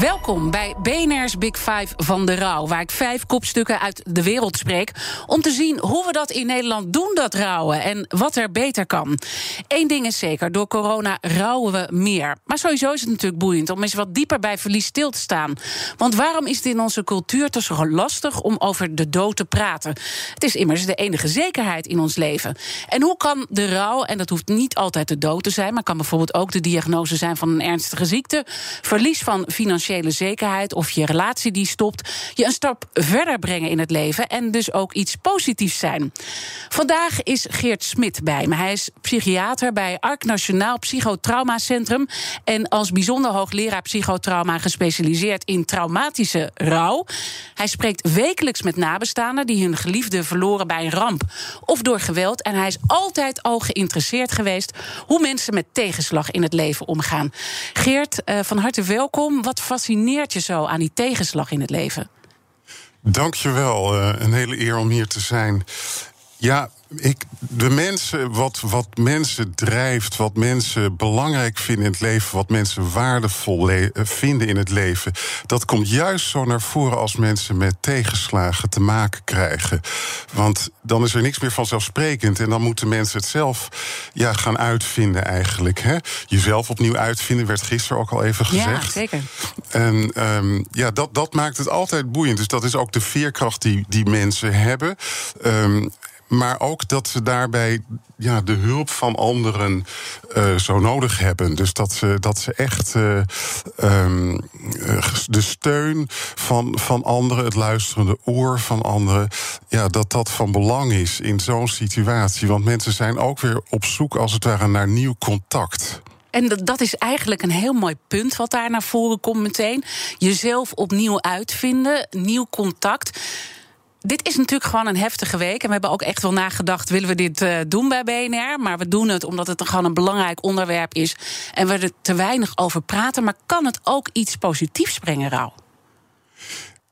Welkom bij BNR's Big Five van de rouw, waar ik vijf kopstukken uit de wereld spreek om te zien hoe we dat in Nederland doen, dat rouwen, en wat er beter kan. Eén ding is zeker, door corona rouwen we meer. Maar sowieso is het natuurlijk boeiend om eens wat dieper bij verlies stil te staan. Want waarom is het in onze cultuur toch zo lastig om over de dood te praten? Het is immers de enige zekerheid in ons leven. En hoe kan de rouw, en dat hoeft niet altijd de dood te zijn, maar kan bijvoorbeeld ook de diagnose zijn van een ernstige ziekte, verlies van financiële zekerheid of je relatie die stopt, je een stap verder brengen in het leven en dus ook iets positiefs zijn. Vandaag is Geert Smit bij me. Hij is psychiater bij Ark Nationaal Psychotraumacentrum en als bijzonder hoogleraar psychotrauma gespecialiseerd in traumatische rouw. Hij spreekt wekelijks met nabestaanden die hun geliefde verloren bij een ramp of door geweld en hij is altijd al geïnteresseerd geweest hoe mensen met tegenslag in het leven omgaan. Geert, uh, van harte welkom. Wat fascineert je zo aan die tegenslag in het leven? Dankjewel. Uh, een hele eer om hier te zijn. Ja, ik, de mensen, wat, wat mensen drijft, wat mensen belangrijk vinden in het leven, wat mensen waardevol eh, vinden in het leven, dat komt juist zo naar voren als mensen met tegenslagen te maken krijgen. Want dan is er niks meer vanzelfsprekend en dan moeten mensen het zelf ja, gaan uitvinden eigenlijk. Hè? Jezelf opnieuw uitvinden, werd gisteren ook al even gezegd. Ja, zeker. En um, ja, dat, dat maakt het altijd boeiend. Dus dat is ook de veerkracht die, die mensen hebben. Um, maar ook dat ze daarbij ja, de hulp van anderen uh, zo nodig hebben. Dus dat ze, dat ze echt uh, um, de steun van, van anderen, het luisterende oor van anderen, ja, dat dat van belang is in zo'n situatie. Want mensen zijn ook weer op zoek, als het ware, naar nieuw contact. En dat is eigenlijk een heel mooi punt wat daar naar voren komt meteen. Jezelf opnieuw uitvinden, nieuw contact dit is natuurlijk gewoon een heftige week. En we hebben ook echt wel nagedacht: willen we dit uh, doen bij BNR? Maar we doen het omdat het gewoon een belangrijk onderwerp is. En we er te weinig over praten. Maar kan het ook iets positiefs brengen, Rauw?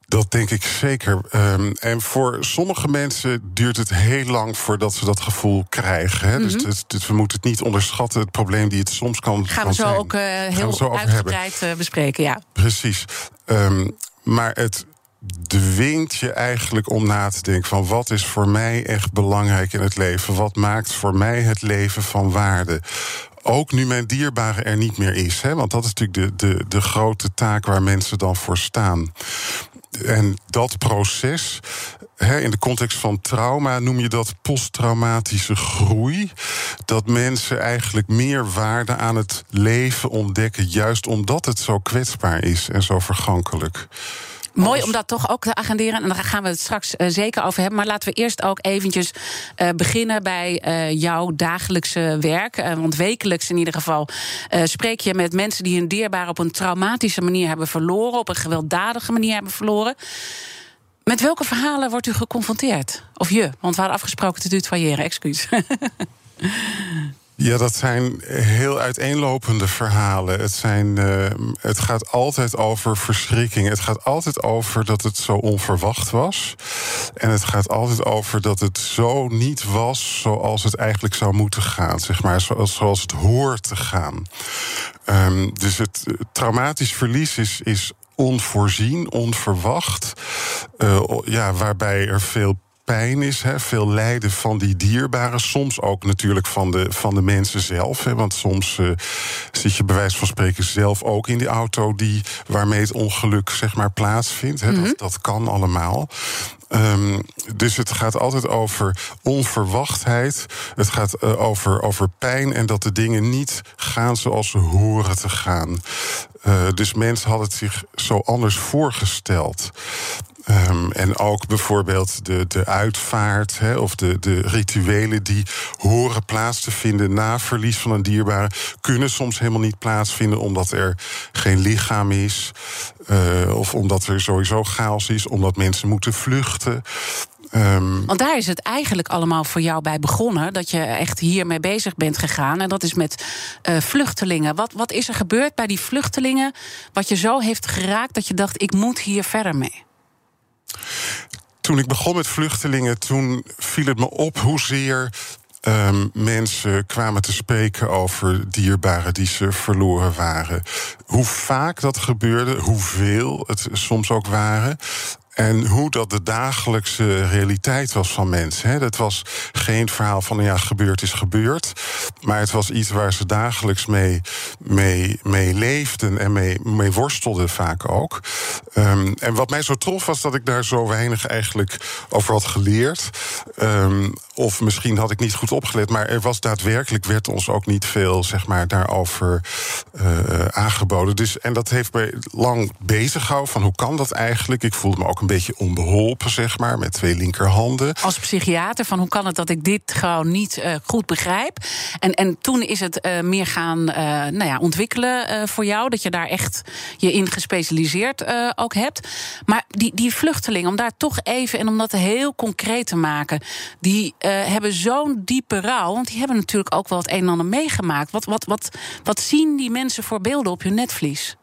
Dat denk ik zeker. Um, en voor sommige mensen duurt het heel lang voordat ze dat gevoel krijgen. Hè? Mm -hmm. dus, dus, we moeten het niet onderschatten, het probleem die het soms kan Gaan we zo zijn. ook uh, heel zo uitgebreid uh, bespreken, ja. Precies. Um, maar het dwingt je eigenlijk om na te denken van wat is voor mij echt belangrijk in het leven? Wat maakt voor mij het leven van waarde? Ook nu mijn dierbare er niet meer is. Hè? Want dat is natuurlijk de, de, de grote taak waar mensen dan voor staan. En dat proces, in de context van trauma noem je dat posttraumatische groei. Dat mensen eigenlijk meer waarde aan het leven ontdekken, juist omdat het zo kwetsbaar is en zo vergankelijk. Mooi om dat toch ook te agenderen. En daar gaan we het straks uh, zeker over hebben. Maar laten we eerst ook eventjes uh, beginnen bij uh, jouw dagelijkse werk. want wekelijks in ieder geval spreek je met mensen die hun dierbaar op een traumatische manier hebben verloren. Op een gewelddadige manier hebben verloren. Met welke verhalen wordt u geconfronteerd? Of je? Want we hadden afgesproken te tutoyeren, excuus. Ja, dat zijn heel uiteenlopende verhalen. Het, zijn, uh, het gaat altijd over verschrikking. Het gaat altijd over dat het zo onverwacht was. En het gaat altijd over dat het zo niet was zoals het eigenlijk zou moeten gaan. Zeg maar, zoals, zoals het hoort te gaan. Um, dus het traumatisch verlies is, is onvoorzien, onverwacht. Uh, ja, waarbij er veel pijn is, hè, veel lijden van die dierbaren. Soms ook natuurlijk van de, van de mensen zelf. Hè, want soms uh, zit je bij wijze van spreken zelf ook in die auto die, waarmee het ongeluk zeg maar, plaatsvindt. Hè, mm -hmm. dat, dat kan allemaal. Um, dus het gaat altijd over onverwachtheid. Het gaat uh, over, over pijn en dat de dingen niet gaan zoals ze horen te gaan. Uh, dus mensen hadden het zich zo anders voorgesteld. Ehm, en ook bijvoorbeeld de, de uitvaart hè, of de, de rituelen die horen plaats te vinden na verlies van een dierbare, kunnen soms helemaal niet plaatsvinden omdat er geen lichaam is. Uh, of omdat er sowieso chaos is, omdat mensen moeten vluchten. Um, Want daar is het eigenlijk allemaal voor jou bij begonnen. Dat je echt hiermee bezig bent gegaan. En dat is met uh, vluchtelingen. Wat, wat is er gebeurd bij die vluchtelingen? Wat je zo heeft geraakt dat je dacht: ik moet hier verder mee? Toen ik begon met vluchtelingen, toen viel het me op hoezeer Um, mensen kwamen te spreken over dierbaren die ze verloren waren. Hoe vaak dat gebeurde, hoeveel het soms ook waren. En hoe dat de dagelijkse realiteit was van mensen. Hè. Dat was geen verhaal van ja, gebeurd is gebeurd. Maar het was iets waar ze dagelijks mee, mee, mee leefden en mee, mee worstelden vaak ook. Um, en wat mij zo trof was dat ik daar zo weinig eigenlijk over had geleerd. Um, of misschien had ik niet goed opgelet, maar er was daadwerkelijk, werd ons ook niet veel zeg maar, daarover uh, aangeboden. Dus, en dat heeft mij lang bezig gehouden van hoe kan dat eigenlijk? Ik voelde me ook een beetje onbeholpen, zeg maar, met twee linkerhanden. Als psychiater, van hoe kan het dat ik dit gewoon niet uh, goed begrijp? En, en toen is het uh, meer gaan nou ja, ontwikkelen voor jou, dat je daar echt je in gespecialiseerd ook hebt. Maar die, die vluchtelingen, om daar toch even en om dat heel concreet te maken, die hebben zo'n diepe rouw. Want die hebben natuurlijk ook wel het een en ander meegemaakt. Wat, wat, wat, wat zien die mensen voor beelden op hun netvlies?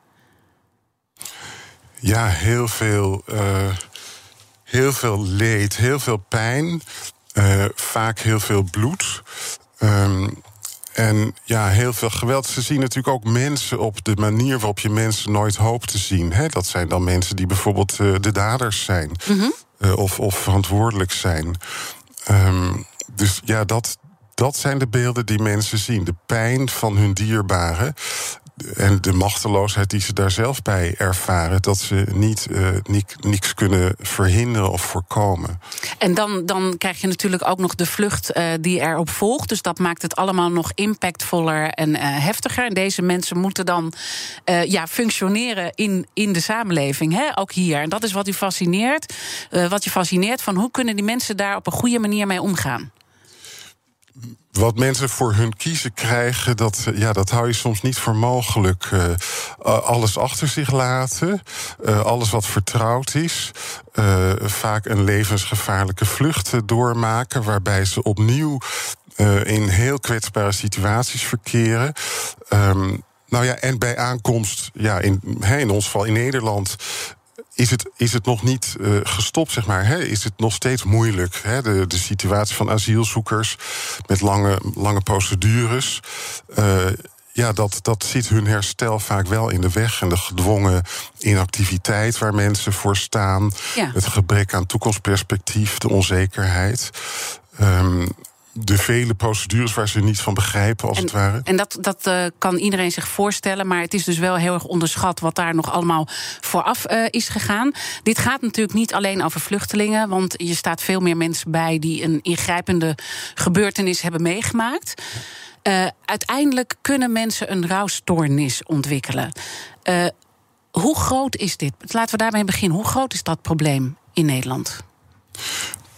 Ja, heel veel, uh, heel veel leed, heel veel pijn. Uh, vaak heel veel bloed. Um, en ja, heel veel geweld. Ze zien natuurlijk ook mensen op de manier waarop je mensen nooit hoopt te zien. Hè? Dat zijn dan mensen die bijvoorbeeld uh, de daders zijn. Mm -hmm. uh, of, of verantwoordelijk zijn. Um, dus ja, dat, dat zijn de beelden die mensen zien. De pijn van hun dierbaren. En de machteloosheid die ze daar zelf bij ervaren, dat ze niet uh, kunnen verhinderen of voorkomen. En dan, dan krijg je natuurlijk ook nog de vlucht uh, die erop volgt. Dus dat maakt het allemaal nog impactvoller en uh, heftiger. En deze mensen moeten dan ja, functioneren in, in de samenleving, hè? ook hier. En dat is wat u fascineert. wat je fascineert van hoe kunnen die mensen daar op een goede manier mee omgaan? Wat mensen voor hun kiezen krijgen, dat, ja, dat hou je soms niet voor mogelijk. Uh, alles achter zich laten, alles wat vertrouwd is. Vaak een levensgevaarlijke vlucht doormaken, waarbij ze opnieuw in heel kwetsbare situaties verkeren. Um, nou ja, en bij aankomst, ja, in, in ons geval in Nederland, is het, is het nog niet uh, gestopt, zeg maar. Hè? Is het nog steeds moeilijk? Hè? De, de situatie van asielzoekers met lange, lange procedures. Uh, ja, dat, dat zit hun herstel vaak wel in de weg. En de gedwongen inactiviteit waar mensen voor staan. Ja. Het gebrek aan toekomstperspectief, de onzekerheid. Um, de vele procedures waar ze niet van begrijpen, als het ware. En dat, dat uh, kan iedereen zich voorstellen, maar het is dus wel heel erg onderschat wat daar nog allemaal vooraf uh, is gegaan. Dit gaat natuurlijk niet alleen over vluchtelingen, want je staat veel meer mensen bij die een ingrijpende gebeurtenis hebben meegemaakt. Uh, uiteindelijk kunnen mensen een rouwstoornis ontwikkelen. hoe groot is dit? Laten we daarmee beginnen. Hoe groot is dat probleem in Nederland?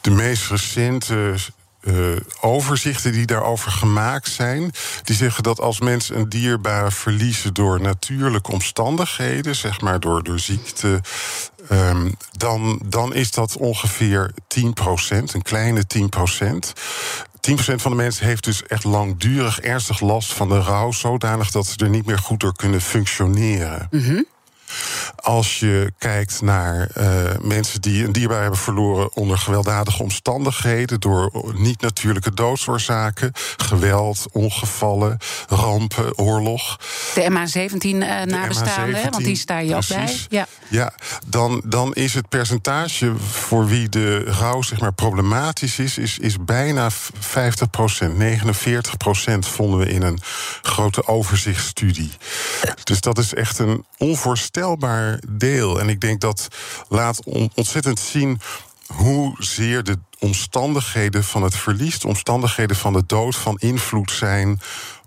De meest recente uh, overzichten die daarover gemaakt zijn. Die zeggen dat als mensen een dierbare verliezen door natuurlijke omstandigheden, zeg maar door, door ziekte, um, dan, dan is dat ongeveer 10%, een kleine 10%. 10% van de mensen heeft dus echt langdurig ernstig last van de rouw, zodanig dat ze er niet meer goed door kunnen functioneren. Mm. Als je kijkt naar uh, mensen die een dierbaar hebben verloren onder gewelddadige omstandigheden, door niet-natuurlijke doodsoorzaken, geweld, ongevallen, rampen, oorlog. De MH17 uh, nabestaanden, want die sta je ook bij. Ja, ja dan, dan is het percentage voor wie de rouw zeg maar, problematisch is, is, is bijna 50 procent. 49 procent vonden we in een grote overzichtsstudie. Dus dat is echt een onvoorstelbaar deel. En ik denk dat laat ontzettend zien hoezeer de omstandigheden van het verlies, de omstandigheden van de dood van invloed zijn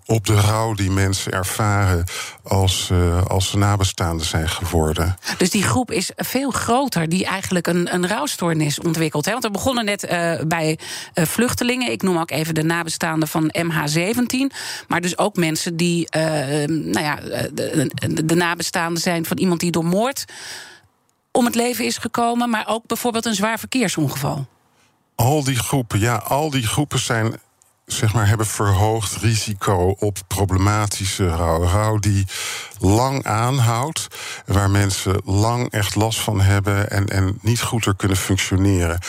op de rouw die mensen ervaren als, uh, als ze nabestaanden zijn geworden. Dus die groep is veel groter die eigenlijk een, een rouwstoornis ontwikkelt. Hè? Want we begonnen net uh, bij uh, vluchtelingen. Ik noem ook even de nabestaanden van MH17. Maar dus ook mensen die nou ja, de, de, de nabestaanden zijn van iemand die door moord om het leven is gekomen, maar ook bijvoorbeeld een zwaar verkeersongeval. Al die groepen, ja, al die groepen zijn zeg maar, hebben verhoogd risico op problematische rouw. Rouw die lang aanhoudt, waar mensen lang echt last van hebben en, en niet goed er kunnen functioneren.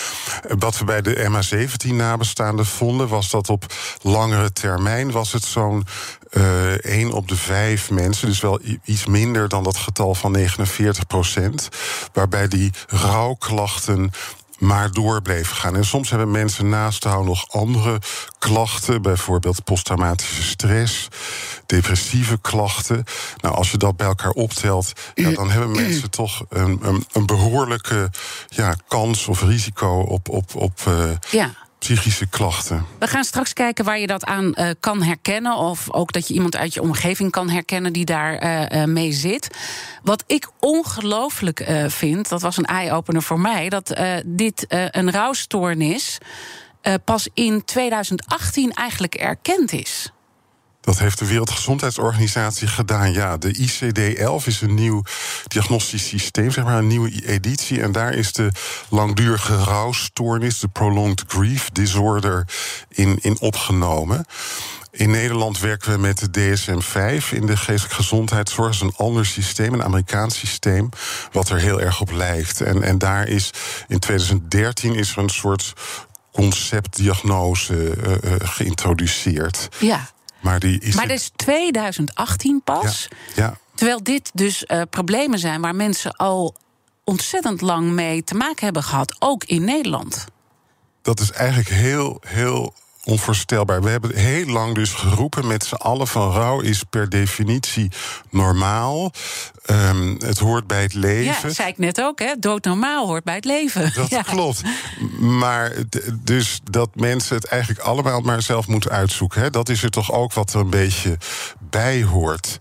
Wat we bij de MH17-nabestaanden vonden, was dat op langere termijn was het zo'n uh, eh, 1 op de 5 mensen, dus wel iets minder dan dat getal van 49 procent, waarbij die rouwklachten maar door bleef gaan. En soms hebben mensen naast de hou nog andere klachten, bijvoorbeeld posttraumatische stress, depressieve klachten. Nou, als je dat bij elkaar optelt, ja, dan hebben mensen toch een, een, een behoorlijke ja, kans of risico op, op, op uh, ja psychische klachten. We gaan straks kijken waar je dat aan uh, kan herkennen. Of ook dat je iemand uit je omgeving kan herkennen die daar uh, mee zit. Wat ik ongelooflijk vind, dat was een eye-opener voor mij, dat dit een rouwstoornis pas in 2018 eigenlijk erkend is. Dat heeft de Wereldgezondheidsorganisatie gedaan. Ja, de ICD-11 is een nieuw diagnostisch systeem, zeg maar een nieuwe editie. En daar is de langdurige rouwstoornis, de prolonged grief disorder, in, in opgenomen. In Nederland werken we met de DSM-5 in de geestelijke gezondheidszorg. Is een ander systeem, een Amerikaans systeem, wat er heel erg op lijkt. En, en daar is in 2013 is er een soort conceptdiagnose uh, uh, geïntroduceerd. Ja. Maar, die is maar dat is 2018 pas. Ja, Terwijl dit dus uh, problemen zijn waar mensen al ontzettend lang mee te maken hebben gehad, ook in Nederland. Dat is eigenlijk heel, heel onvoorstelbaar. We hebben heel lang dus geroepen met z'n allen van rouw is per definitie normaal. Um, het hoort bij het leven. Ja, zei ik net ook, hè? Doodnormaal hoort bij het leven. Dat ja. klopt. Maar dus dat mensen het eigenlijk allemaal maar zelf moeten uitzoeken. Hè? Dat is er toch ook wat er een beetje bij hoort.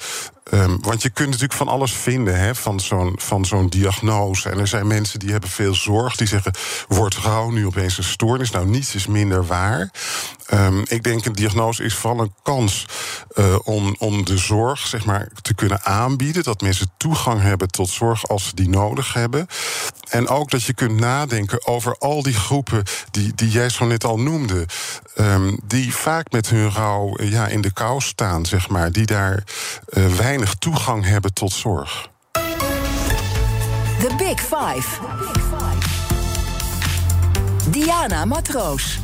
Um, want je kunt natuurlijk van alles vinden hè, van zo'n diagnose. En er zijn mensen die hebben veel zorg. Die zeggen, wordt rouw nu opeens een stoornis? Nou, niets is minder waar. Um, ik denk, een diagnose is vooral een kans uh, om, om de zorg zeg maar, te kunnen aanbieden. Dat mensen toegang hebben tot zorg als ze die nodig hebben. En ook dat je kunt nadenken over al die groepen die, die jij zo net al noemde. Um, die vaak met hun rouw ja, in de kou staan, zeg maar. Die daar uh, weinig toegang hebben tot zorg. The Big Five. Diana Matroos.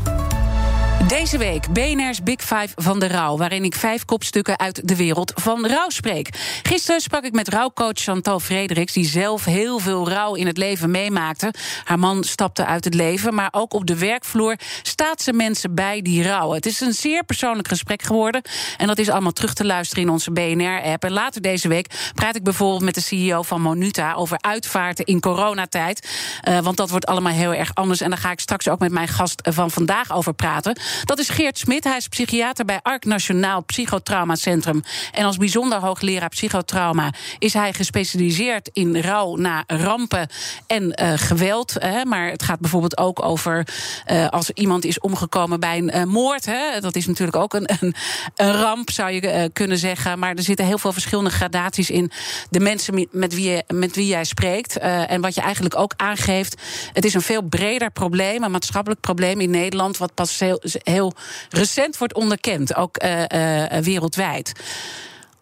Deze week BNR's Big Five van de rouw, waarin ik vijf kopstukken uit de wereld van rouw spreek. Gisteren sprak ik met rouwcoach Chantal Frederiks, die zelf heel veel rouw in het leven meemaakte. Haar man stapte uit het leven, maar ook op de werkvloer staat ze mensen bij die rouwen. Het is een zeer persoonlijk gesprek geworden en dat is allemaal terug te luisteren in onze BNR-app. En later deze week praat ik bijvoorbeeld met de CEO van Monuta over uitvaarten in coronatijd. Uh, want dat wordt allemaal heel erg anders en daar ga ik straks ook met mijn gast van vandaag over praten. Dat is Geert Smit. Hij is psychiater bij ARK Nationaal Psychotrauma Centrum. En als bijzonder hoogleraar psychotrauma is hij gespecialiseerd in rouw na rampen en uh, geweld. Hè. Maar het gaat bijvoorbeeld ook over uh, als iemand is omgekomen bij een uh, moord. Hè. Dat is natuurlijk ook een, een, een ramp, zou je kunnen zeggen. Maar er zitten heel veel verschillende gradaties in de mensen met wie, met wie jij spreekt. en wat je eigenlijk ook aangeeft, het is een veel breder probleem, een maatschappelijk probleem in Nederland, wat pas heel, recent wordt onderkend, ook uh, uh, wereldwijd.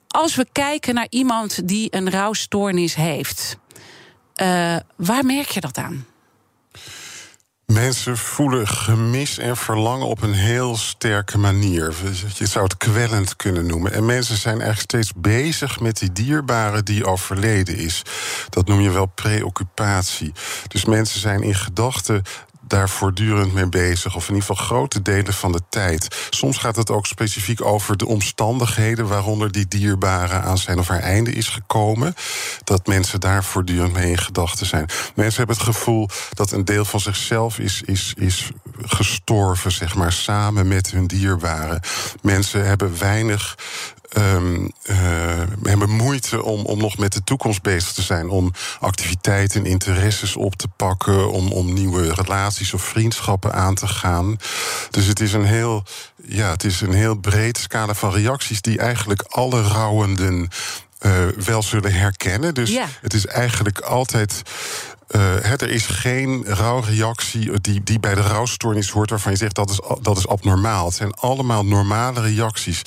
Als we kijken naar iemand die een rouwstoornis heeft, uh, waar merk je dat aan? Mensen voelen gemis en verlangen op een heel sterke manier. Je zou het kwellend kunnen noemen. En mensen zijn eigenlijk steeds bezig met die dierbare die overleden is. Dat noem je wel preoccupatie. Dus mensen zijn in gedachten daar voortdurend mee bezig. Of in ieder geval grote delen van de tijd. Soms gaat het ook specifiek over de omstandigheden waaronder die dierbare aan zijn of haar einde is gekomen. Dat mensen daar voortdurend mee in gedachten zijn. Mensen hebben het gevoel dat een deel van zichzelf is, is, is gestorven, zeg maar, samen met hun dierbaren. Mensen hebben weinig um, uh, hebben moeite om, om nog met de toekomst bezig te zijn. Om activiteiten en interesses op te pakken. Om, om nieuwe relaties of vriendschappen aan te gaan. Dus het is een heel, ja, het is een heel breed scala van reacties die eigenlijk alle rouwenden. Uh, wel zullen herkennen. Dus ja. het is eigenlijk altijd uh, er is geen rouwreactie die, die bij de rouwstoornis hoort waarvan je zegt dat is, dat is abnormaal. Het zijn allemaal normale reacties.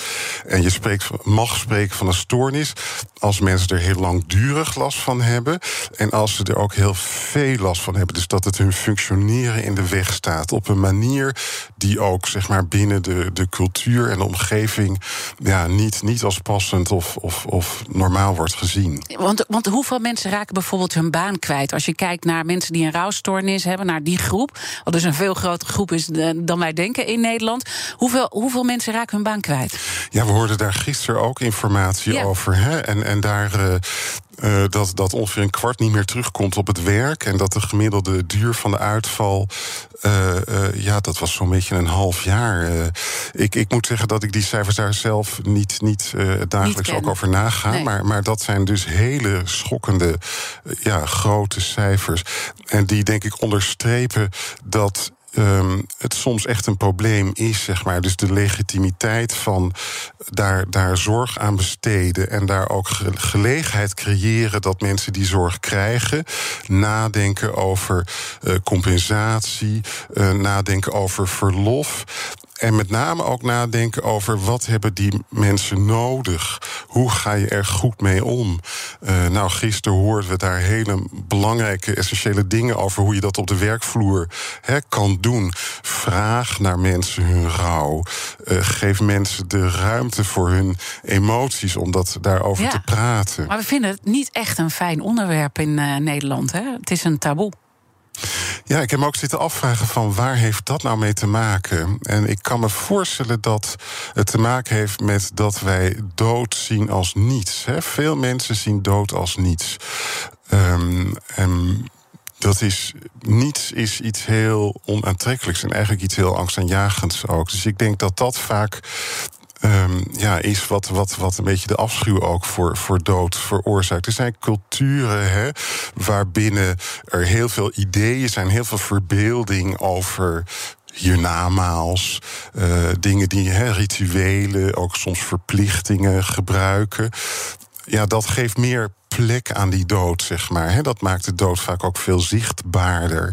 En je spreekt, mag spreken van een stoornis als mensen er heel langdurig last van hebben. En als ze er ook heel veel last van hebben. Dus dat het hun functioneren in de weg staat. Op een manier die ook zeg maar, binnen de, de cultuur en de omgeving ja, niet, niet als passend of, of, of normaal wordt gezien. Want, want hoeveel mensen raken bijvoorbeeld hun baan kwijt? Als je kijkt naar mensen die een rouwstoornis hebben, naar die groep, wat dus een veel grotere groep is eh, dan wij denken in Nederland. Hoeveel, hoeveel mensen raken hun baan kwijt? Ja, we hoorden daar gisteren ook informatie over. Hè? En, en daar. Uh, uh, dat, dat ongeveer een kwart niet meer terugkomt op het werk. En dat de gemiddelde duur van de uitval. Uh, uh, ja, dat was zo'n beetje een half jaar. ik, ik moet zeggen dat ik die cijfers daar zelf niet, niet dagelijks niet ook over naga. Nee. Maar, maar dat zijn dus hele schokkende, ja, grote cijfers. En die denk ik onderstrepen dat um, het soms echt een probleem is, zeg maar. Dus de legitimiteit van daar, daar zorg aan besteden en daar ook gelegenheid creëren dat mensen die zorg krijgen, nadenken over uh, compensatie, uh, nadenken over verlof. En met name ook nadenken over wat hebben die mensen nodig? Hoe ga je er goed mee om? Uh, nou, gisteren hoorden we daar hele belangrijke, essentiële dingen over hoe je dat op de werkvloer he, kan doen. Vraag naar mensen hun rouw. Uh, geef mensen de ruimte voor hun emoties om dat daarover ja, te praten. Maar we vinden het niet echt een fijn onderwerp in uh, Nederland. Hè? Het is een taboe. Ja, ik heb me ook zitten afvragen van waar heeft dat nou mee te maken? En ik kan me voorstellen dat het te maken heeft met dat wij dood zien als niets. Hè? Veel mensen zien dood als niets. Um, dat is niets is iets heel onaantrekkelijks en eigenlijk iets heel angstaanjagends ook. Dus ik denk dat dat vaak um, ja, is wat, wat, wat een beetje de afschuw ook voor, voor dood veroorzaakt. Er zijn culturen hè, waarbinnen er heel veel ideeën zijn, heel veel verbeelding over hiernamaals. Uh, dingen die, hè, rituelen, ook soms verplichtingen gebruiken. Ja, dat geeft meer plek aan die dood, zeg maar. dat maakt de dood vaak ook veel zichtbaarder.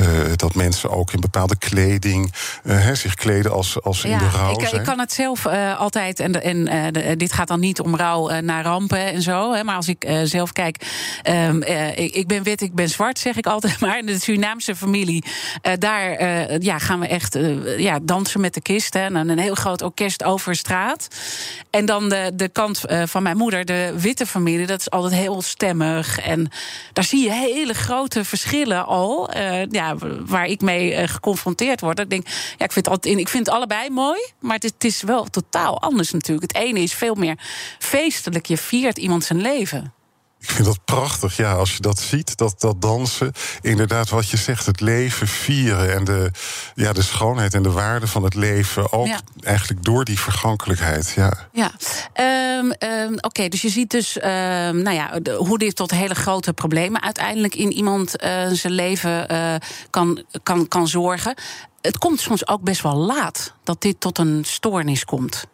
Uh, dat mensen ook in bepaalde kleding uh, zich kleden als, als in de rouw ik, ik kan het zelf uh, altijd, en, en de, dit gaat dan niet om rouw naar rampen en zo. Hè, maar als ik zelf kijk, um, ik, ik, ben wit, ik ben zwart, zeg ik altijd maar. In de Surinaamse familie, daar ja, gaan we echt ja, dansen met de kist. Hè, en een heel groot orkest over straat. En dan de, de kant van mijn moeder, de witte familie, dat is altijd heel stemmig. En daar zie je hele grote verschillen al. Uh, ja, waar ik mee uh, geconfronteerd word. Ik denk, ja, ik vind, het altijd, ik vind het allebei mooi. Maar het is wel totaal anders natuurlijk. Het ene is veel meer feestelijk. Je viert iemand zijn leven. Ik vind dat prachtig, ja, als je dat ziet, dat, dat dansen. Inderdaad, wat je zegt, het leven vieren en de, ja, de schoonheid en de waarde van het leven. Ook ja. eigenlijk door die vergankelijkheid, ja. Ja, um, um, oké, okay, dus je ziet dus um, nou ja, de, hoe dit tot hele grote problemen uiteindelijk in iemand uh, zijn leven uh, kan, kan, kan zorgen. Het komt soms ook best wel laat dat dit tot een stoornis komt.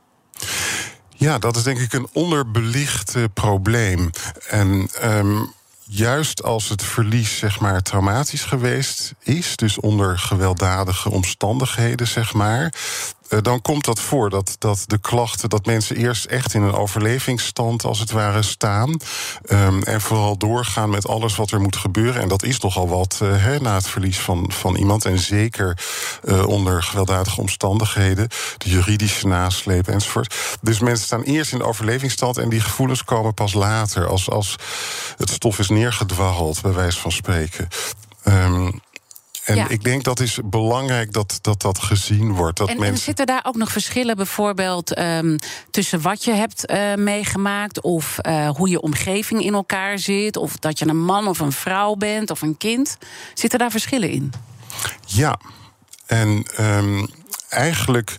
Ja, dat is denk ik een onderbelicht uh, probleem. En um, juist als het verlies zeg maar traumatisch geweest is, dus onder gewelddadige omstandigheden zeg maar, dan komt dat voor dat, dat de klachten, dat mensen eerst echt in een overlevingsstand als het ware staan. Um, en vooral doorgaan met alles wat er moet gebeuren. En dat is nogal wat he, na het verlies van, van iemand. En zeker uh, onder gewelddadige omstandigheden, de juridische nasleep enzovoort. Dus mensen staan eerst in de overlevingsstand en die gevoelens komen pas later, als, als het stof is neergedwarreld, bij wijze van spreken. Um, En ik denk dat is belangrijk dat dat, dat gezien wordt. Dat en, mensen... en zitten daar ook nog verschillen bijvoorbeeld ehm, tussen wat je hebt uh, meegemaakt... of uh, hoe je omgeving in elkaar zit... of dat je een man of een vrouw bent of een kind? Zitten daar verschillen in? Ja, en... Um eigenlijk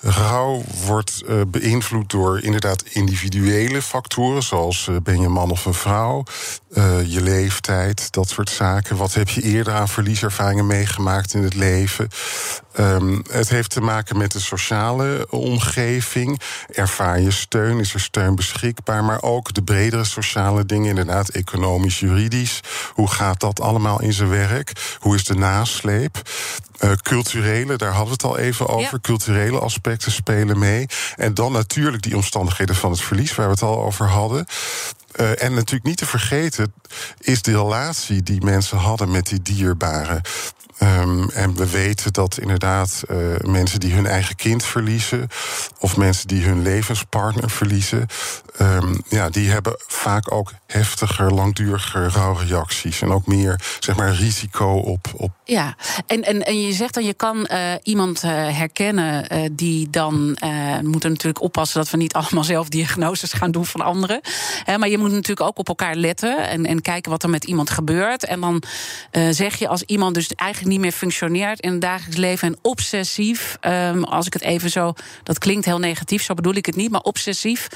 rouw wordt uh, beïnvloed door inderdaad individuele factoren, zoals uh, ben je een man of een vrouw, uh, je leeftijd, dat soort zaken. Wat heb je eerder aan verlieservaringen meegemaakt in het leven? Um, het heeft te maken met de sociale omgeving. Ervaar je steun? Is er steun beschikbaar? Maar ook de bredere sociale dingen, inderdaad, economisch, juridisch. Hoe gaat dat allemaal in zijn werk? Hoe is de nasleep? Culturele, daar hadden we het al even over. Ja. Culturele aspecten spelen mee. En dan natuurlijk die omstandigheden van het verlies, waar we het al over hadden. Uh, en natuurlijk niet te vergeten is de relatie die mensen hadden met die dierbaren. Um, en we weten dat inderdaad uh, mensen die hun eigen kind verliezen, of mensen die hun levenspartner verliezen, um, ja, die hebben vaak ook heftiger, langduriger rouwreacties. En ook meer zeg maar, risico op. op ja, en, en, en je zegt dan, je kan uh, iemand herkennen die dan. moeten natuurlijk oppassen dat we niet allemaal zelf diagnoses gaan doen van anderen. maar je natuurlijk ook op elkaar letten en, en kijken wat er met iemand gebeurt. En dan zeg je als iemand dus eigenlijk niet meer functioneert in het dagelijks leven en obsessief, um, als ik het even zo, dat klinkt heel negatief, zo bedoel ik het niet, maar obsessief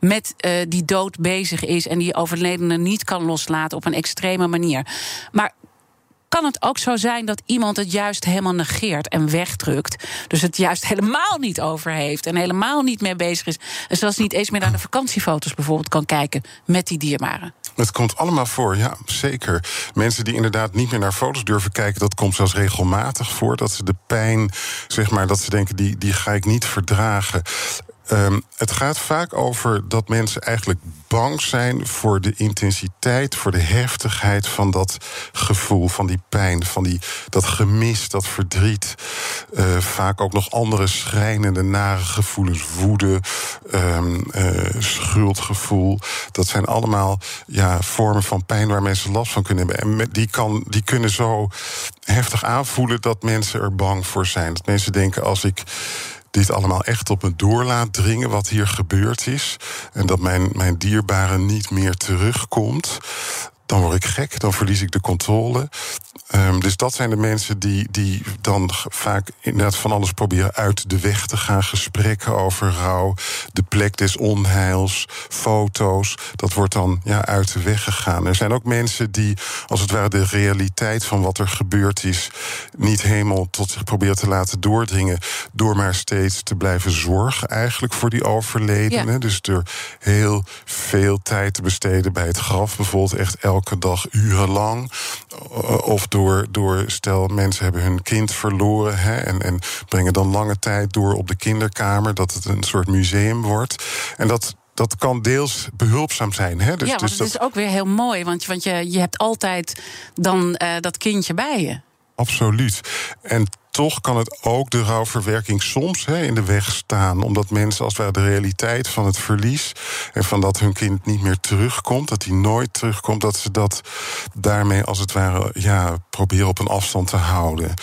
met uh, die dood bezig is en die overledene niet kan loslaten op een extreme manier. Maar kan het ook zo zijn dat iemand het juist helemaal negeert en wegdrukt. Dus het juist helemaal niet over heeft en helemaal niet meer bezig is. En zelfs niet eens meer naar de vakantiefoto's bijvoorbeeld kan kijken met die dierbaren. Het komt allemaal voor, ja, zeker. Mensen die inderdaad niet meer naar foto's durven kijken, dat komt zelfs regelmatig voor. Dat ze de pijn, zeg maar, dat ze denken, die, die ga ik niet verdragen. Um, het gaat vaak over dat mensen eigenlijk bang zijn voor de intensiteit, voor de heftigheid van dat gevoel, van die pijn, van die, dat gemis, dat verdriet. Uh, vaak ook nog andere schrijnende, nare gevoelens, woede, um, uh, schuldgevoel. Dat zijn allemaal ja, vormen van pijn waar mensen last van kunnen hebben. En die, kan, die kunnen zo heftig aanvoelen dat mensen er bang voor zijn. Dat mensen denken: als ik dit allemaal echt op me door laat dringen wat hier gebeurd is. En dat mijn, mijn dierbare niet meer terugkomt. Dan word ik gek, dan verlies ik de controle. Um, dus dat zijn de mensen die, die dan vaak inderdaad van alles proberen uit de weg te gaan. Gesprekken over rouw, de plek des onheils, foto's. Dat wordt dan ja, uit de weg gegaan. Er zijn ook mensen die, als het ware, de realiteit van wat er gebeurd is, niet helemaal tot zich proberen te laten doordringen. Door maar steeds te blijven zorgen, eigenlijk voor die overledenen. Ja. Dus door heel veel tijd te besteden bij het graf, bijvoorbeeld echt elke dag urenlang. Of door door, stel mensen hebben hun kind verloren hè, en, en brengen dan lange tijd door op de kinderkamer, dat het een soort museum wordt. En dat, dat kan deels behulpzaam zijn. Hè? Dus, ja, dus dat is ook weer heel mooi, want, want je, je hebt altijd dan uh, dat kindje bij je. Absoluut. En toch kan het ook de rouwverwerking soms hè, in de weg staan. Omdat mensen als ware de realiteit van het verlies... en van dat hun kind niet meer terugkomt, dat hij nooit terugkomt... dat ze dat daarmee als het ware ja, proberen op een afstand te houden.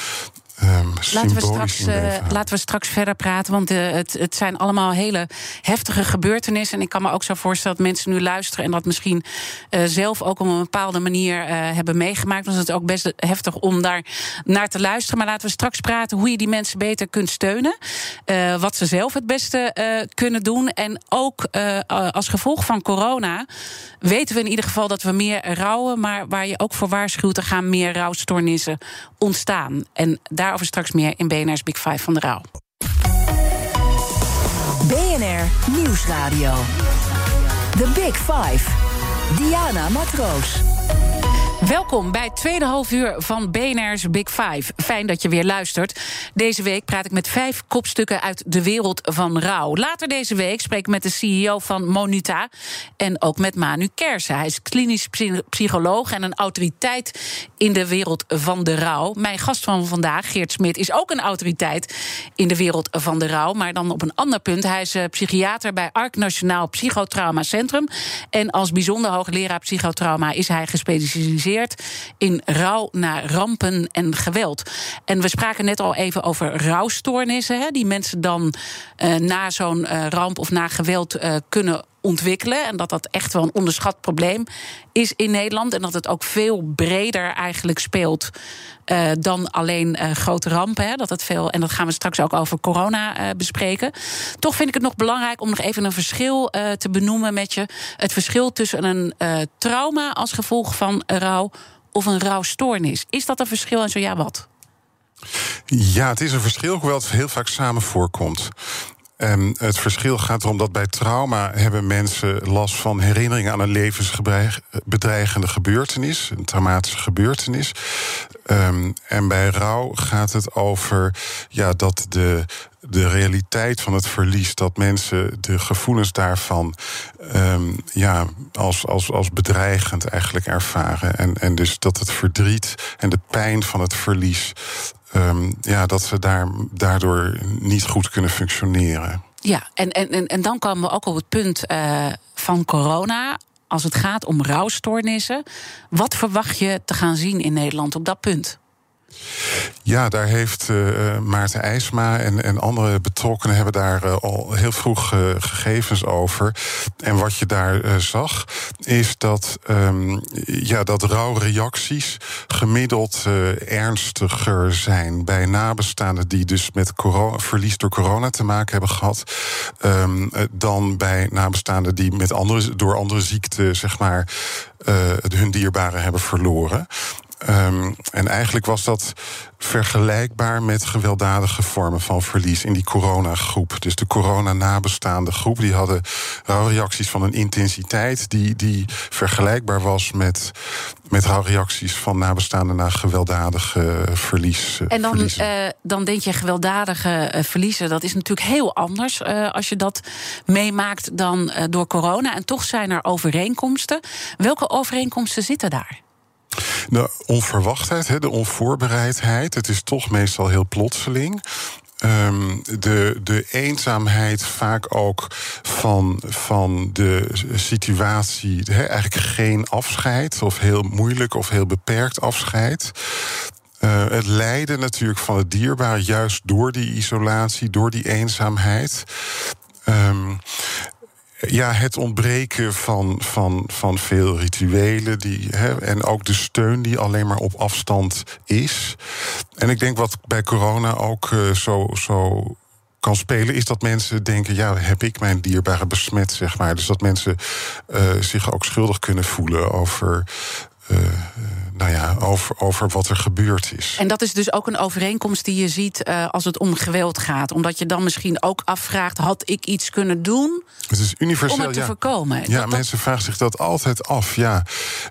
Um, laten, we straks, uh, laten we straks verder praten, want uh, het, het zijn allemaal hele heftige gebeurtenissen. En ik kan me ook zo voorstellen dat mensen nu luisteren en dat misschien uh, zelf ook op een bepaalde manier hebben meegemaakt. Dus het is ook best heftig om daar naar te luisteren. Maar laten we straks praten hoe je die mensen beter kunt steunen. wat ze zelf het beste kunnen doen. En ook als gevolg van corona weten we in ieder geval dat we meer rouwen. Maar waar je ook voor waarschuwt, er gaan meer rouwstoornissen ontstaan. En daar Daarover straks meer in BNR's Big Five van de Rouw. BNR Nieuwsradio. The Big Five. Diana Matroos. Welkom bij het tweede half uur van BNR's Big Five. Fijn dat je weer luistert. Deze week praat ik met vijf kopstukken uit de wereld van rouw. Later deze week spreek ik met de CEO van Monuta en ook met Manu Kersen. Hij is klinisch psycholoog en een autoriteit in de wereld van de rouw. Mijn gast van vandaag, Geert Smit, is ook een autoriteit in de wereld van de rouw, maar dan op een ander punt. Hij is eh, psychiater bij ARC Nationaal Psychotrauma Centrum en als bijzonder hoogleraar psychotrauma is hij gespecialiseerd in rouw naar rampen en geweld. En we spraken net al even over rouwstoornissen, hè, die mensen dan uh, na zo'n uh, ramp of na geweld uh, kunnen ontwikkelen. En dat dat echt wel een onderschat probleem is in Nederland. En dat het ook veel breder eigenlijk speelt uh, dan alleen uh, grote rampen. Hè. Dat het veel, en dat gaan we straks ook over corona uh, bespreken. Toch vind ik het nog belangrijk om nog even een verschil te benoemen met je. Het verschil tussen een trauma als gevolg van rouw of een rouwstoornis. Is dat een verschil en zo ja, wat? Ja, het is een verschil, hoewel het heel vaak samen voorkomt. En het verschil gaat erom dat bij trauma hebben mensen last van herinneringen aan een levensbedreigende gebeurtenis, een traumatische gebeurtenis. Um, en bij rouw gaat het over ja, dat de, de realiteit van het verlies, dat mensen de gevoelens daarvan um, ja, als, als, als bedreigend eigenlijk ervaren. En, en dus dat het verdriet en de pijn van het verlies um, ja, dat ze daar, daardoor niet goed kunnen functioneren. Ja, en, en, en dan komen we ook op het punt uh, van corona. Als het gaat om rouwstoornissen, wat verwacht je te gaan zien in Nederland op dat punt? Ja, daar heeft uh, Maarten IJsma en, en andere betrokkenen hebben daar uh, al heel vroeg uh, gegevens over. En wat je daar zag, is dat, um, ja, dat rouwreacties gemiddeld ernstiger zijn bij nabestaanden die dus met verlies door corona te maken hebben gehad, um, dan bij nabestaanden die met andere, door andere ziekten, zeg maar, hun dierbaren hebben verloren. Um, en eigenlijk was dat vergelijkbaar met gewelddadige vormen van verlies in die coronagroep. Dus de corona-nabestaande groep, die hadden rouwreacties van een intensiteit die, die vergelijkbaar was met, met rouwreacties van nabestaanden na gewelddadige verlies. En dan, uh, dan denk je gewelddadige uh, verliezen, dat is natuurlijk heel anders uh, als je dat meemaakt dan door corona. En toch zijn er overeenkomsten. Welke overeenkomsten zitten daar? De onverwachtheid, de onvoorbereidheid. Het is toch meestal heel plotseling. Um, de, de eenzaamheid vaak ook van, van de situatie. Eigenlijk geen afscheid, of heel moeilijk of heel beperkt afscheid. Uh, het lijden natuurlijk van het dierbare, juist door die isolatie, door die eenzaamheid. Um, ja, het ontbreken van, van, van veel rituelen die, hè, en ook de steun die alleen maar op afstand is. En ik denk wat bij corona ook uh, zo, zo kan spelen, is dat mensen denken: ja, heb ik mijn dierbare besmet, zeg maar. Dus dat mensen uh, zich ook schuldig kunnen voelen over. Uh, nou ja, over, over wat er gebeurd is. En dat is dus ook een overeenkomst die je ziet uh, als het om geweld gaat. Omdat je dan misschien ook afvraagt: had ik iets kunnen doen het is universeel, om het te ja. voorkomen? Ja, dat, mensen vragen zich dat altijd af. Ja.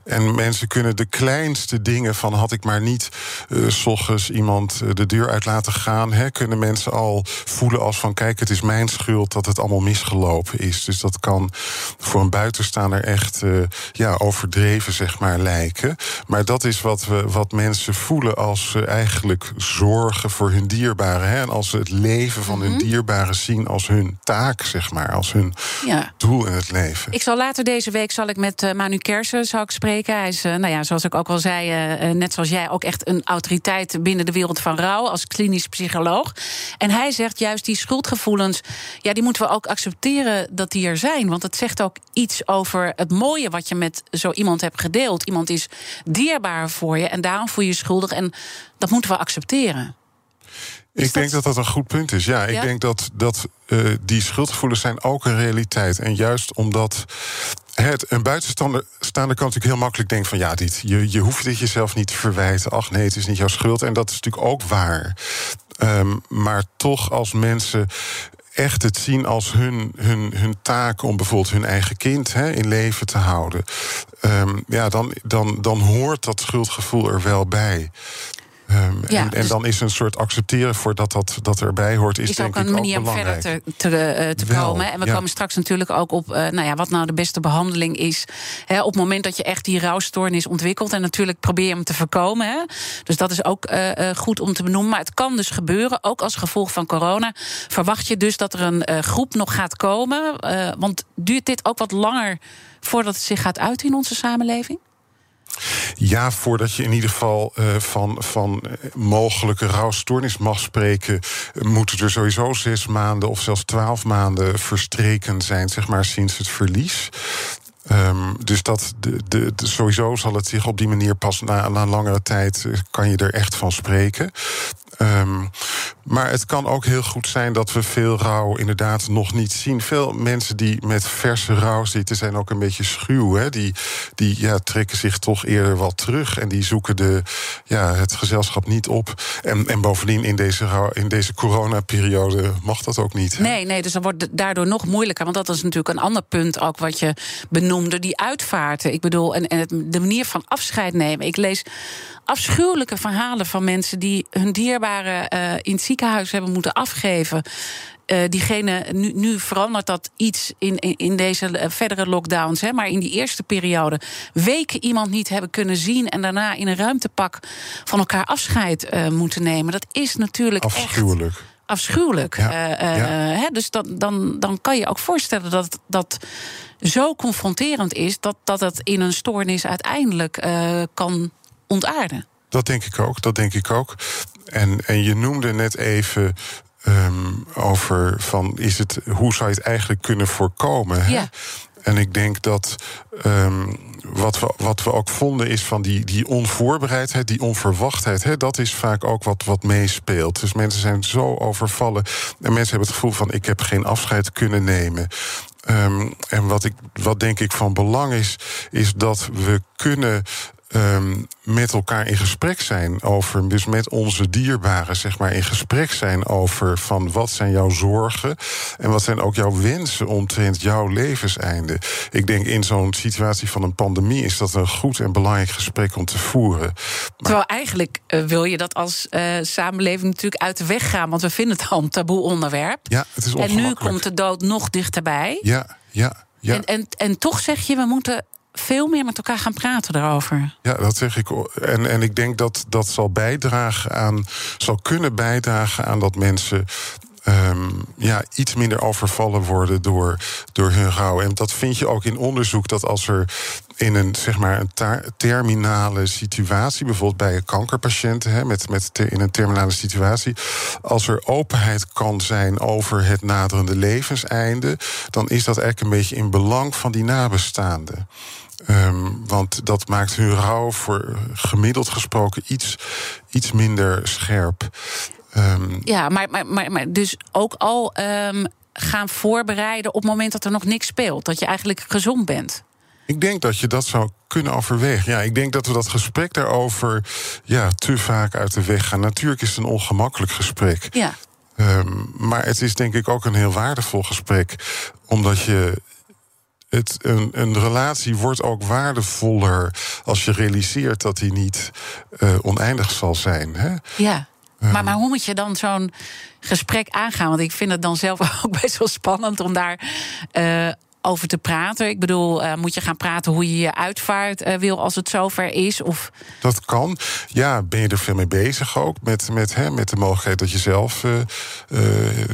En mensen kunnen de kleinste dingen van had ik maar niet uh, s ochtends iemand de deur uit laten gaan. Hè, kunnen mensen al voelen als van kijk, het is mijn schuld dat het allemaal misgelopen is. Dus dat kan voor een buitenstaander echt uh, ja, overdreven, zeg maar, lijken. Maar dat dat is wat, we, wat mensen voelen als ze eigenlijk zorgen voor hun dierbaren. Hè? En als ze het leven van hun Mhm. dierbaren zien als hun taak, zeg maar. Als hun Ja. doel in het leven. Ik zal later deze week zal ik met eh, Manu Kersen zal ik spreken. Hij is, eh, nou ja, zoals ik ook al zei, eh, net zoals jij, ook echt een autoriteit binnen de wereld van rouw als klinisch psycholoog. En hij zegt juist die schuldgevoelens, ja, die moeten we ook accepteren dat die er zijn. Want het zegt ook iets over het mooie wat je met zo iemand hebt gedeeld. Iemand is dierbaar voor je en daarom voel je je schuldig. En dat moeten we accepteren. Ik denk dat dat een goed punt is. Ja, ik Ja? denk dat, dat uh, die schuldgevoelens zijn ook een realiteit. En juist omdat het, een buitenstaander staander kan natuurlijk heel makkelijk denken van ja, dit, je, je hoeft dit jezelf niet te verwijten. Ach nee, het is niet jouw schuld. En dat is natuurlijk ook waar. Um, maar toch als mensen echt het zien als hun, hun, hun taak om bijvoorbeeld hun eigen kind hè, in leven te houden. Um, ja, dan, dan, dan hoort dat schuldgevoel er wel bij. Um, Ja, en, en dus- dan is een soort accepteren voor dat dat, dat erbij hoort, is, is denk ook een ik manier ook om belangrijk. verder te, te, eh, te Wel, komen. En we ja. komen straks natuurlijk ook op eh, nou ja, wat nou de beste behandeling is. Hè, op het moment dat je echt die rouwstoornis ontwikkelt. En natuurlijk probeer je hem te voorkomen. Hè. Dus dat is ook eh, goed om te benoemen. Maar het kan dus gebeuren, ook als gevolg van corona. Verwacht je dus dat er een groep nog gaat komen? Want duurt dit ook wat langer voordat het zich gaat uiten in onze samenleving? Ja, voordat je in ieder geval uh, van, van mogelijke rouwstoornis mag spreken, moeten er sowieso zes maanden of zelfs twaalf maanden verstreken zijn, zeg maar, sinds het verlies. Um, dus dat de, de, sowieso zal het zich op die manier pas na, na langere tijd kan je er echt van spreken. Um, maar het kan ook heel goed zijn dat we veel rouw inderdaad nog niet zien. Veel mensen die met verse rouw zitten zijn ook een beetje schuw. Hè? Die, die ja, trekken zich toch eerder wat terug. En die zoeken de, ja, het gezelschap niet op. En, en bovendien in deze, rouw, in deze coronaperiode mag dat ook niet. Nee, nee, dus dat wordt daardoor nog moeilijker. Want dat is natuurlijk een ander punt ook wat je benoemde. Die uitvaarten. Ik bedoel, en, en het, de manier van afscheid nemen. Ik lees afschuwelijke verhalen van mensen die hun dierbaren uh, in het ziekenhuis hebben moeten afgeven. Uh, diegene, nu, nu, verandert dat iets in, in, in deze eh, verdere lockdowns. Hè, maar in die eerste periode weken iemand niet hebben kunnen zien. en daarna in een ruimtepak van elkaar afscheid uh, moeten nemen. Dat is natuurlijk. Afschuwelijk. Echt afschuwelijk. Ja, ja. Hè, dus dan, dan, dan kan je ook voorstellen dat dat zo confronterend is. dat, dat het in een stoornis uiteindelijk kan ontaarden. Dat denk ik ook, dat denk ik ook. En, en je noemde net even um, over van is het, hoe zou je het eigenlijk kunnen voorkomen? Hè? Ja. En ik denk dat um, wat, we, wat we ook vonden is van die, die onvoorbereidheid, die onverwachtheid. Hè, dat is vaak ook wat, wat meespeelt. Dus mensen zijn zo overvallen. En mensen hebben het gevoel van ik heb geen afscheid kunnen nemen. Um, en wat, ik, wat denk ik van belang is, is dat we kunnen um, met elkaar in gesprek zijn over, dus met onze dierbaren, zeg maar, in gesprek zijn over van wat zijn jouw zorgen en wat zijn ook jouw wensen omtrent jouw levenseinde. Ik denk in zo'n situatie van een pandemie is dat een goed en belangrijk gesprek om te voeren. Maar... Terwijl eigenlijk uh, wil je dat als uh, samenleving natuurlijk uit de weg gaan, want we vinden het al een taboe onderwerp. Ja, het is En nu komt de dood nog dichterbij. Ja, ja. Ja. En, en, en toch zeg je, we moeten veel meer met elkaar gaan praten daarover. Ja, dat zeg ik. En, en ik denk dat dat zal bijdragen aan, zal kunnen bijdragen aan dat mensen Um, ja, iets minder overvallen worden door, door hun rouw. En dat vind je ook in onderzoek dat als er in een, zeg maar, een terminale situatie, bijvoorbeeld bij een kankerpatiënten, hè, met, met in een terminale situatie, als er openheid kan zijn over het naderende levenseinde, dan is dat eigenlijk een beetje in belang van die nabestaanden. Um, want dat maakt hun rouw voor gemiddeld gesproken iets, iets minder scherp. Um, ja, maar, maar, maar, maar, dus ook al um, gaan voorbereiden op het moment dat er nog niks speelt. Dat je eigenlijk gezond bent. Ik denk dat je dat zou kunnen overwegen. Ja, ik denk dat we dat gesprek daarover ja, te vaak uit de weg gaan. Natuurlijk is het een ongemakkelijk gesprek. Ja. Um, maar het is denk ik ook een heel waardevol gesprek. Omdat je het, een, een relatie wordt ook waardevoller als je realiseert dat die niet uh, oneindig zal zijn. Hè? Ja. Maar, ehm. maar hoe moet je dan zo'n gesprek aangaan? Want ik vind het dan zelf ook best wel spannend om daar uh, over te praten? Ik bedoel, uh, moet je gaan praten hoe je je uitvaart uh, wil als het zover is? Of... Dat kan. Ja, ben je er veel mee bezig ook? Met, met, hè, met de mogelijkheid dat je zelf uh,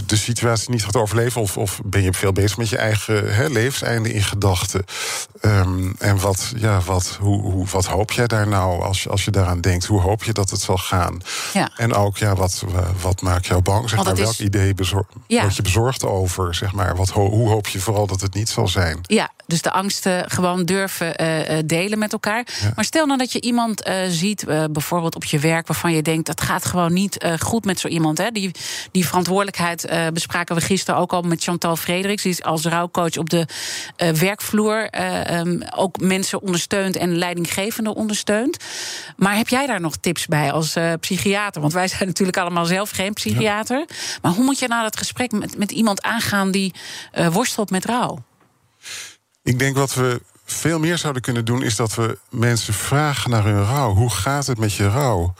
de situatie niet gaat overleven? Of, of ben je veel bezig met je eigen hè, levenseinde in gedachten? Um, en wat, ja, wat, hoe, hoe, wat hoop jij daar nou als, als je daaraan denkt? Hoe hoop je dat het zal gaan? Ja. En ook, ja, wat, wat maakt jou bang? Zeg maar, welk is... idee bezor ja. word je bezorgd over? Zeg maar, wat, hoe hoop je vooral dat het niet zal zijn. Ja, dus de angsten gewoon durven uh, delen met elkaar. Maar stel nou dat je iemand uh, ziet, bijvoorbeeld op je werk, waarvan je denkt dat gaat gewoon niet goed met zo iemand. Hè? Die, die verantwoordelijkheid bespraken we gisteren ook al met Chantal Frederiks. Die is als rouwcoach op de werkvloer um, ook mensen ondersteunt en leidinggevende ondersteunt. Maar heb jij daar nog tips bij als psychiater? Want wij zijn natuurlijk allemaal zelf geen psychiater. Ja. Maar hoe moet je nou dat gesprek met, met iemand aangaan die worstelt met rouw? Ik denk wat we veel meer zouden kunnen doen, is dat we mensen vragen naar hun rouw. Hoe gaat het met je rouw?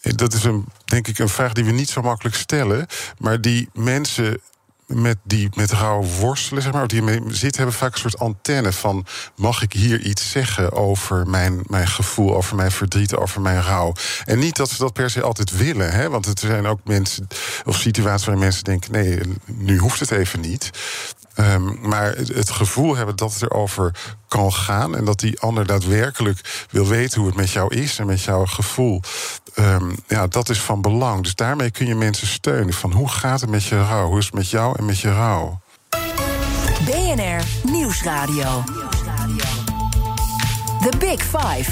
Dat is een, denk ik een vraag die we niet zo makkelijk stellen, maar die mensen met die met rouw worstelen, zeg maar, die mee zitten, hebben vaak een soort antenne van: mag ik hier iets zeggen over mijn, mijn gevoel, over mijn verdriet, over mijn rouw? En niet dat ze dat per se altijd willen, hè, want er zijn ook mensen of situaties waarin mensen denken: nee, nu hoeft het even niet. Ehm, maar het, gevoel hebben dat het erover kan gaan en dat die ander daadwerkelijk wil weten hoe het met jou is en met jouw gevoel. Ehm, ja, dat is van belang. Dus daarmee kun je mensen steunen. Van hoe gaat het met je rouw? Hoe is het met jou en met je rouw? BNR Nieuwsradio. The Big Five.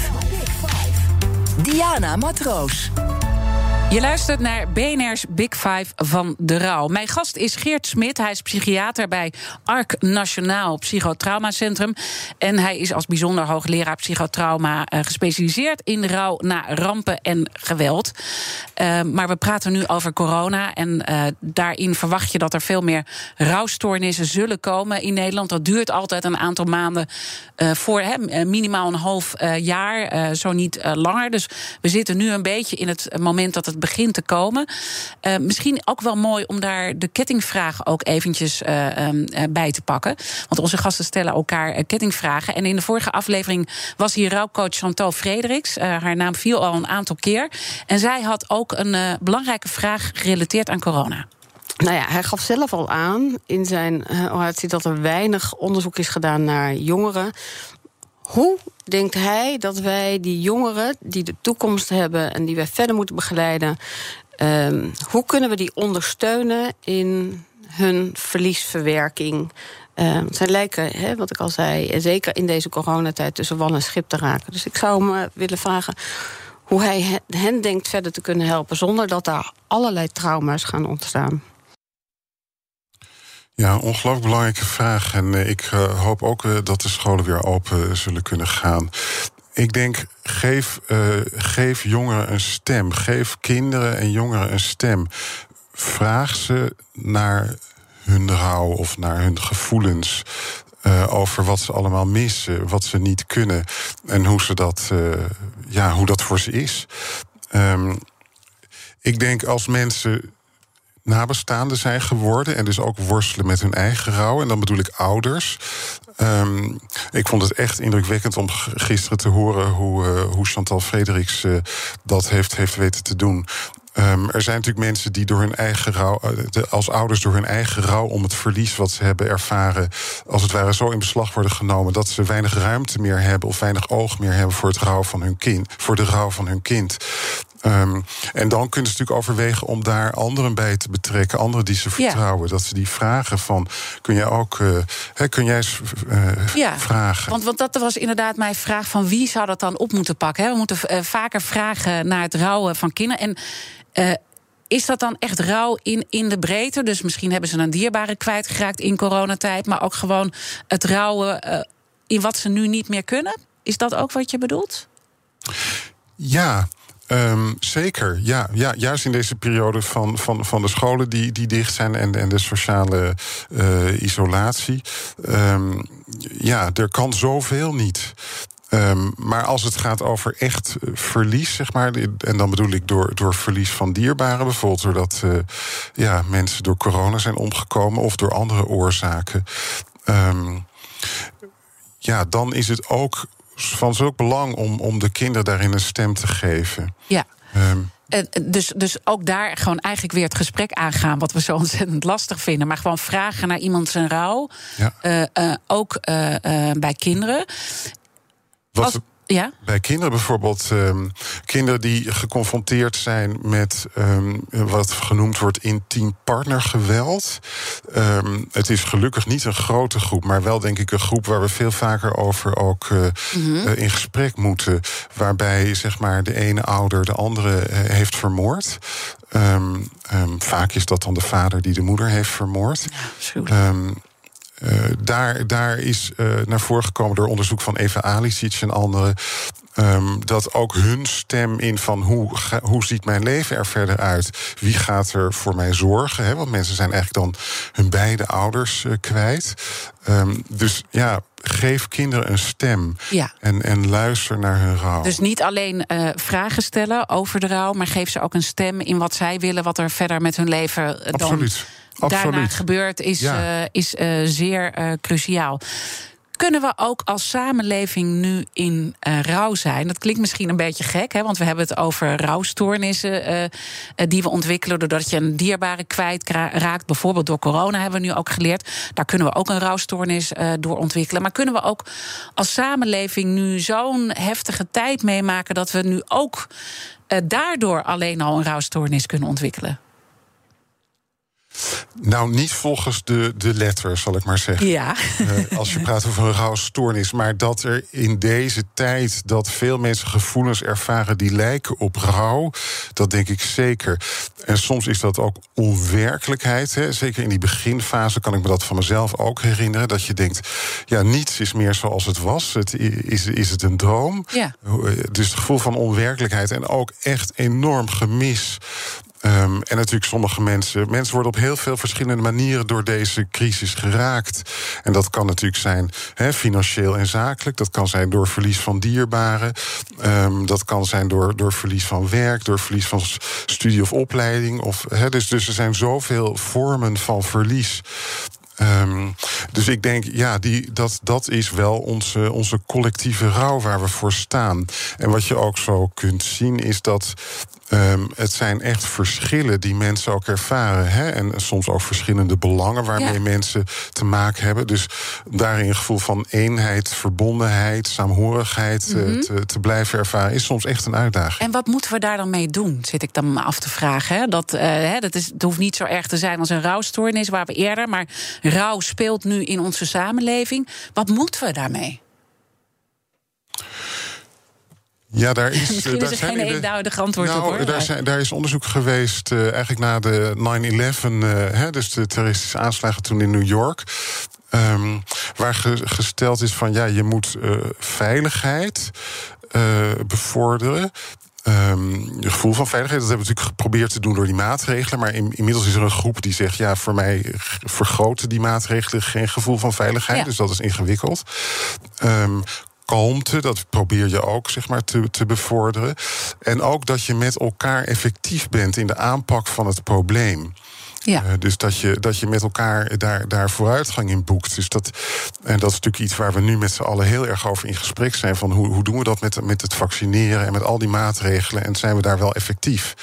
Diana Matroos. Je luistert naar BNR's Big Five van de rouw. Mijn gast is Geert Smit. Hij is psychiater bij ARC Nationaal Psychotraumacentrum. En hij is als bijzonder hoogleraar psychotrauma uh, gespecialiseerd in rouw na rampen en geweld. Uh, maar we praten nu over corona. En uh, daarin verwacht je dat er veel meer rouwstoornissen zullen komen in Nederland. Dat duurt altijd een aantal maanden voor hem, minimaal een half jaar, zo niet langer. Dus we zitten nu een beetje in het moment dat het begint te komen. Uh, misschien ook wel mooi om daar de kettingvraag ook eventjes uh, um, bij te pakken. Want onze gasten stellen elkaar kettingvragen. En in de vorige aflevering was hier rouwcoach Chantal Frederiks. haar naam viel al een aantal keer. En zij had ook een belangrijke vraag gerelateerd aan corona. Nou ja, hij gaf zelf al aan in zijn ziet dat er weinig onderzoek is gedaan naar jongeren. Hoe denkt hij dat wij die jongeren die de toekomst hebben en die wij verder moeten begeleiden, um, hoe kunnen we die ondersteunen in hun verliesverwerking? Um, zij lijken, hè, wat ik al zei, zeker in deze coronatijd tussen wal en schip te raken. Dus ik zou hem willen vragen hoe hij hen denkt verder te kunnen helpen zonder dat daar allerlei trauma's gaan ontstaan. Ja, ongelooflijk belangrijke vraag. En uh, ik uh, hoop ook uh, dat de scholen weer open zullen kunnen gaan. Ik denk, geef, geef jongeren een stem. Geef kinderen en jongeren een stem. Vraag ze naar hun rouw of naar hun gevoelens. over wat ze allemaal missen, wat ze niet kunnen. En hoe, ze dat, ja, hoe dat voor ze is. Um, ik denk als mensen nabestaanden zijn geworden. En dus ook worstelen met hun eigen rouw. En dan bedoel ik ouders. Um, ik vond het echt indrukwekkend om gisteren te horen hoe, uh, hoe Chantal Frederiks uh, dat heeft, heeft weten te doen. Um, er zijn natuurlijk mensen die door hun eigen rouw, eh, als ouders door hun eigen rouw om het verlies wat ze hebben ervaren, als het ware zo in beslag worden genomen dat ze weinig ruimte meer hebben of weinig oog meer hebben voor het rouw van hun kind, voor de rouw van hun kind. Um, en dan kunnen ze natuurlijk overwegen om daar anderen bij te betrekken, anderen die ze vertrouwen. Dat ze die vragen van, kun jij ook, uh, kun jij eens uh, ja, vragen? Want, want dat was inderdaad mijn vraag van wie zou dat dan op moeten pakken? Hè? We moeten uh, vaker vragen naar het rouwen van kinderen. En is dat dan echt rouw in, in de breedte? Dus misschien hebben ze een dierbare kwijtgeraakt in coronatijd, maar ook gewoon het rouwen in wat ze nu niet meer kunnen? Is dat ook wat je bedoelt? Ja, Um, zeker, ja, ja. Juist in deze periode van, van, van de scholen die, die dicht zijn en, en de sociale uh, isolatie. Um, ja, er kan zoveel niet. Um, maar als het gaat over echt verlies, zeg maar, en dan bedoel ik door, door verlies van dierbaren, bijvoorbeeld doordat uh, ja, mensen door corona zijn omgekomen of door andere oorzaken. Ja, dan is het ook van zulk belang om, om de kinderen daarin een stem te geven. Ja. Um, dus, dus ook daar gewoon eigenlijk weer het gesprek aangaan, wat we zo ontzettend lastig vinden. Maar gewoon vragen naar iemand zijn rouw. Ja. Uh, uh, ook bij kinderen. Wat, Als, ja? Bij kinderen bijvoorbeeld, um, kinderen die geconfronteerd zijn met um, wat genoemd wordt intiem partnergeweld. Um, het is gelukkig niet een grote groep, maar wel denk ik een groep waar we veel vaker over ook uh, mm -hmm. uh, in gesprek moeten. Waarbij zeg maar de ene ouder de andere uh, heeft vermoord. vaak is dat dan de vader die de moeder heeft vermoord. Ja, daar, daar is uh, naar voren gekomen door onderzoek van Eva Alicic en anderen. Um, dat ook hun stem in van hoe, hoe ziet mijn leven er verder uit? Wie gaat er voor mij zorgen? Hè? Want mensen zijn eigenlijk dan hun beide ouders uh, kwijt. Um, dus ja, geef kinderen een stem. Ja. En, en luister naar hun rouw. Dus niet alleen uh, vragen stellen over de rouw, maar geef ze ook een stem in wat zij willen, wat er verder met hun leven dan. Absoluut daarna gebeurt, is, ja. uh, is uh, zeer uh, cruciaal. Kunnen we ook als samenleving nu in rouw zijn? Dat klinkt misschien een beetje gek, hè, want we hebben het over rouwstoornissen die we ontwikkelen doordat je een dierbare kwijtraakt. Bijvoorbeeld door corona hebben we nu ook geleerd. Daar kunnen we ook een rouwstoornis door ontwikkelen. Maar kunnen we ook als samenleving nu zo'n heftige tijd meemaken dat we nu ook daardoor alleen al een rouwstoornis kunnen ontwikkelen? Nou, niet volgens de, de letter, zal ik maar zeggen. Ja. Uh, als je praat over een rouwstoornis. Maar dat er in deze tijd dat veel mensen gevoelens ervaren die lijken op rouw, dat denk ik zeker. En soms is dat ook onwerkelijkheid. Hè. Zeker in die beginfase kan ik me dat van mezelf ook herinneren. Dat je denkt, ja, niets is meer zoals het was. Het, is, is het een droom? Ja. Dus het gevoel van onwerkelijkheid en ook echt enorm gemis Um, en natuurlijk sommige mensen. Mensen worden op heel veel verschillende manieren door deze crisis geraakt. En dat kan natuurlijk zijn financieel en zakelijk. Dat kan zijn door verlies van dierbaren. Um, dat kan zijn door, door verlies van werk, door verlies van studie of opleiding. Of, he, dus, dus er zijn zoveel vormen van verlies. Um, dus ik denk, ja, die, dat, dat is wel onze, onze collectieve rouw waar we voor staan. En wat je ook zo kunt zien, is dat Um, het zijn echt verschillen die mensen ook ervaren. Hè? En soms ook verschillende belangen waarmee ja. mensen te maken hebben. Dus daarin een gevoel van eenheid, verbondenheid, saamhorigheid mm -hmm. te, te, blijven ervaren, is soms echt een uitdaging. En wat moeten we daar dan mee doen, zit ik dan af te vragen. Hè? Dat, uh, dat is, het hoeft niet zo erg te zijn als een rouwstoornis, waar we eerder. Maar rouw speelt nu in onze samenleving. Wat moeten we daarmee? Ja, daar is. Misschien daar is er geen eenduidig antwoord nou, op hoor. Daar, zijn, daar is onderzoek geweest, uh, eigenlijk na de 9-11, uh, dus de terroristische aanslagen toen in New York. Um, waar ge, gesteld is van ja, je moet uh, veiligheid bevorderen. Um, het gevoel van veiligheid, dat hebben we natuurlijk geprobeerd te doen door die maatregelen. Maar in, inmiddels is er een groep die zegt: ja, voor mij vergroten die maatregelen geen gevoel van veiligheid. Ja. Dus dat is ingewikkeld. Um, kalmte, dat probeer je ook zeg maar, te, te bevorderen. En ook dat je met elkaar effectief bent in de aanpak van het probleem. Ja. Uh, dus dat je, dat je met elkaar daar, daar vooruitgang in boekt. Dus dat, en dat is natuurlijk iets waar we nu met z'n allen heel erg over in gesprek zijn. Van hoe, hoe doen we dat met, met het vaccineren en met al die maatregelen? En zijn we daar wel effectief?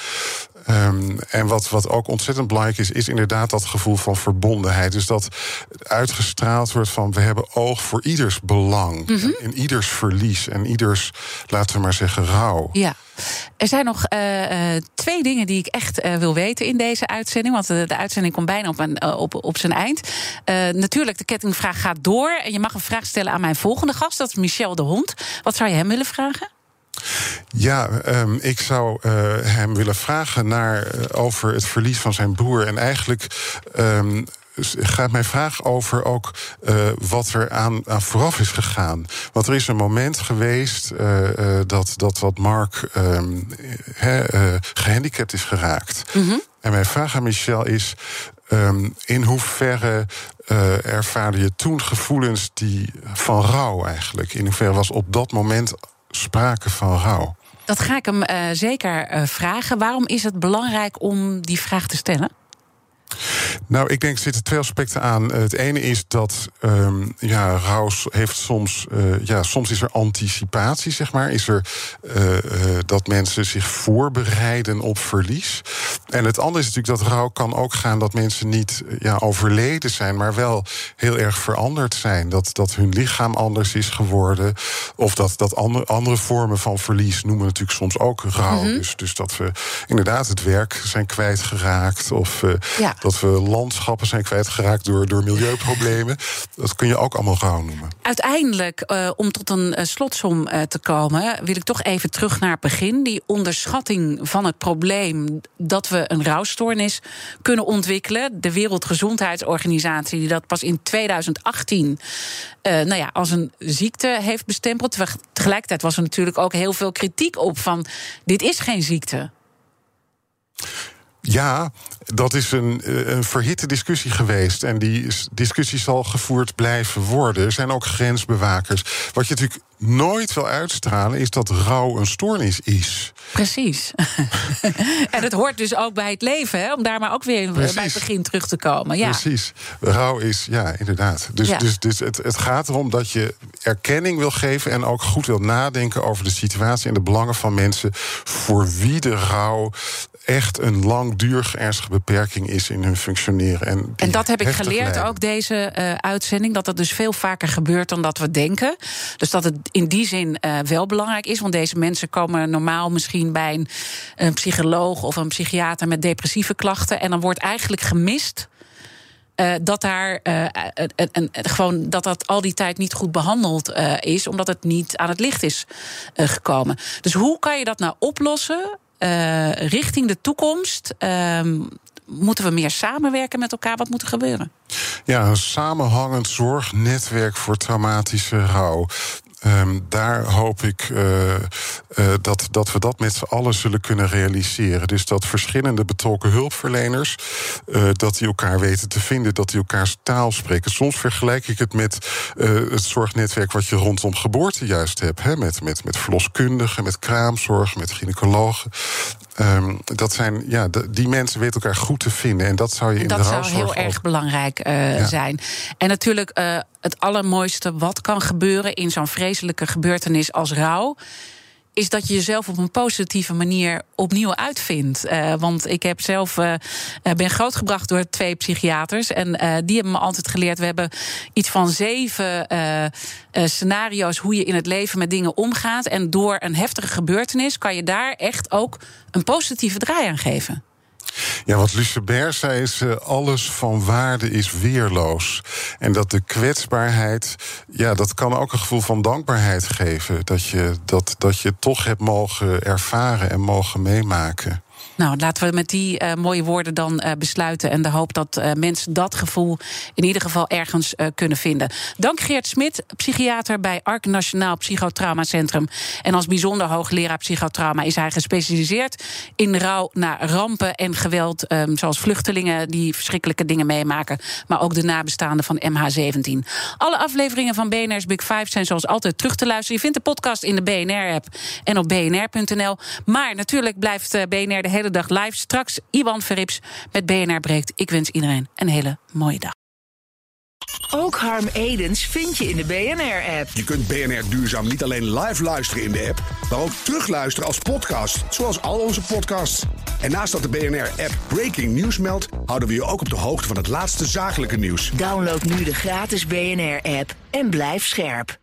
Um, en wat, wat ook ontzettend belangrijk is, is inderdaad dat gevoel van verbondenheid. Dus dat uitgestraald wordt van we hebben oog voor ieders belang. Mm -hmm. En, ieders verlies en ieders, laten we maar zeggen, rouw. Ja. Er zijn nog uh, twee dingen die ik echt uh, wil weten in deze uitzending. Want de, de uitzending komt bijna op, een, op, op zijn eind. natuurlijk, de kettingvraag gaat door. En je mag een vraag stellen aan mijn volgende gast. Dat is Michel de Hond. Wat zou je hem willen vragen? Ja, um, ik zou uh, hem willen vragen naar, uh, over het verlies van zijn broer. En eigenlijk um, gaat mijn vraag over ook uh, wat er aan, aan vooraf is gegaan. Want er is een moment geweest uh, uh, dat, dat, dat Mark he, gehandicapt is geraakt. Mm -hmm. En mijn vraag aan Michel is. Um, in hoeverre ervaarde je toen gevoelens die van rouw eigenlijk? In hoeverre was op dat moment sprake van rouw? Dat ga ik hem uh, zeker uh, vragen. Waarom is het belangrijk om die vraag te stellen? Nou, ik denk er zitten twee aspecten aan. Het ene is dat um, ja, rouw heeft soms, uh, ja, soms is er anticipatie, zeg maar. Is er uh, uh, dat mensen zich voorbereiden op verlies. En het andere is natuurlijk dat rouw kan ook gaan dat mensen niet ja, overleden zijn, maar wel heel erg veranderd zijn. Dat, dat hun lichaam anders is geworden. Of dat, dat andere, andere vormen van verlies noemen we natuurlijk soms ook rouw. Mm -hmm. dus, dus dat we inderdaad het werk zijn kwijtgeraakt. Of ja dat we landschappen zijn kwijtgeraakt door, door milieuproblemen. Dat kun je ook allemaal rouw noemen. Uiteindelijk, uh, om tot een uh, slotsom uh, te komen, wil ik toch even terug naar het begin. Die onderschatting van het probleem dat we een rouwstoornis kunnen ontwikkelen. De Wereldgezondheidsorganisatie, die dat pas in 2018 nou ja, als een ziekte heeft bestempeld. Tegelijkertijd was er natuurlijk ook heel veel kritiek op van dit is geen ziekte. Ja, dat is een, eh, een verhitte discussie geweest. En die discussie zal gevoerd blijven worden. Er zijn ook grensbewakers. Wat je natuurlijk nooit wil uitstralen, is dat rouw een stoornis is. Precies. en het hoort dus ook bij het leven, hè? om daar maar ook weer Precies. bij het begin terug te komen. Ja. Precies. Rouw is, ja, inderdaad. Dus, dus, dus het, het gaat erom dat je erkenning wil geven en ook goed wil nadenken over de situatie en de belangen van mensen voor wie de rouw echt een langdurig ernstige beperking is in hun functioneren. En, en dat heb ik geleerd ook deze uh, uitzending. Dat dat dus veel vaker gebeurt dan dat we denken. Dus dat het in die zin uh, wel belangrijk is. Want deze mensen komen normaal misschien bij een, een psycholoog of een psychiater met depressieve klachten. En dan wordt eigenlijk gemist uh, dat daar uh, uh, gewoon dat dat al die tijd niet goed behandeld is, omdat het niet aan het licht is gekomen. Dus hoe kan je dat nou oplossen richting de toekomst. Uh, moeten we meer samenwerken met elkaar? Wat moet er gebeuren? Ja, een samenhangend zorgnetwerk voor traumatische rouw. Um, daar hoop ik uh, uh, dat, dat we dat met z'n allen zullen kunnen realiseren. Dus dat verschillende betrokken hulpverleners, uh, dat die elkaar weten te vinden, dat die elkaars taal spreken. Soms vergelijk ik het met het zorgnetwerk wat je rondom geboorte juist hebt. Hè? Met, met, met verloskundigen, met kraamzorg, met gynaecologen. Um, dat zijn, ja, die mensen weten elkaar goed te vinden. En dat zou je in dat de zou heel erg belangrijk uh, ja. zijn. En natuurlijk, uh, het allermooiste wat kan gebeuren in zo'n vreselijke gebeurtenis als rouw is dat je jezelf op een positieve manier opnieuw uitvindt. Uh, want ik heb zelf uh, ben grootgebracht door twee psychiaters. En die hebben me altijd geleerd. We hebben iets van zeven scenario's hoe je in het leven met dingen omgaat. En door een heftige gebeurtenis kan je daar echt ook een positieve draai aan geven. Ja, wat Lucebert zei is: uh, alles van waarde is weerloos. En dat de kwetsbaarheid, ja, dat kan ook een gevoel van dankbaarheid geven. Dat je dat, dat je toch hebt mogen ervaren en mogen meemaken. Nou, laten we met die uh, mooie woorden dan uh, besluiten. En de hoop dat uh, mensen dat gevoel in ieder geval ergens kunnen vinden. Dank Geert Smit, psychiater bij Ark Nationaal Psychotrauma Centrum. En als bijzonder hoogleraar psychotrauma is hij gespecialiseerd in rouw naar rampen en geweld. Um, zoals vluchtelingen die verschrikkelijke dingen meemaken. Maar ook de nabestaanden van MH17. Alle afleveringen van BNR's Big Five zijn zoals altijd terug te luisteren. Je vindt de podcast in de BNR-app en op bnr.nl. Maar natuurlijk blijft BNR de hele hele dag live. Straks Iwan Verrips met BNR Breekt. Ik wens iedereen een hele mooie dag. Ook Harm Edens vind je in de BNR-app. Je kunt BNR Duurzaam niet alleen live luisteren in de app, maar ook terugluisteren als podcast, zoals al onze podcasts. En naast dat de BNR-app Breaking News meldt, houden we je ook op de hoogte van het laatste zakelijke nieuws. Download nu de gratis BNR-app en blijf scherp.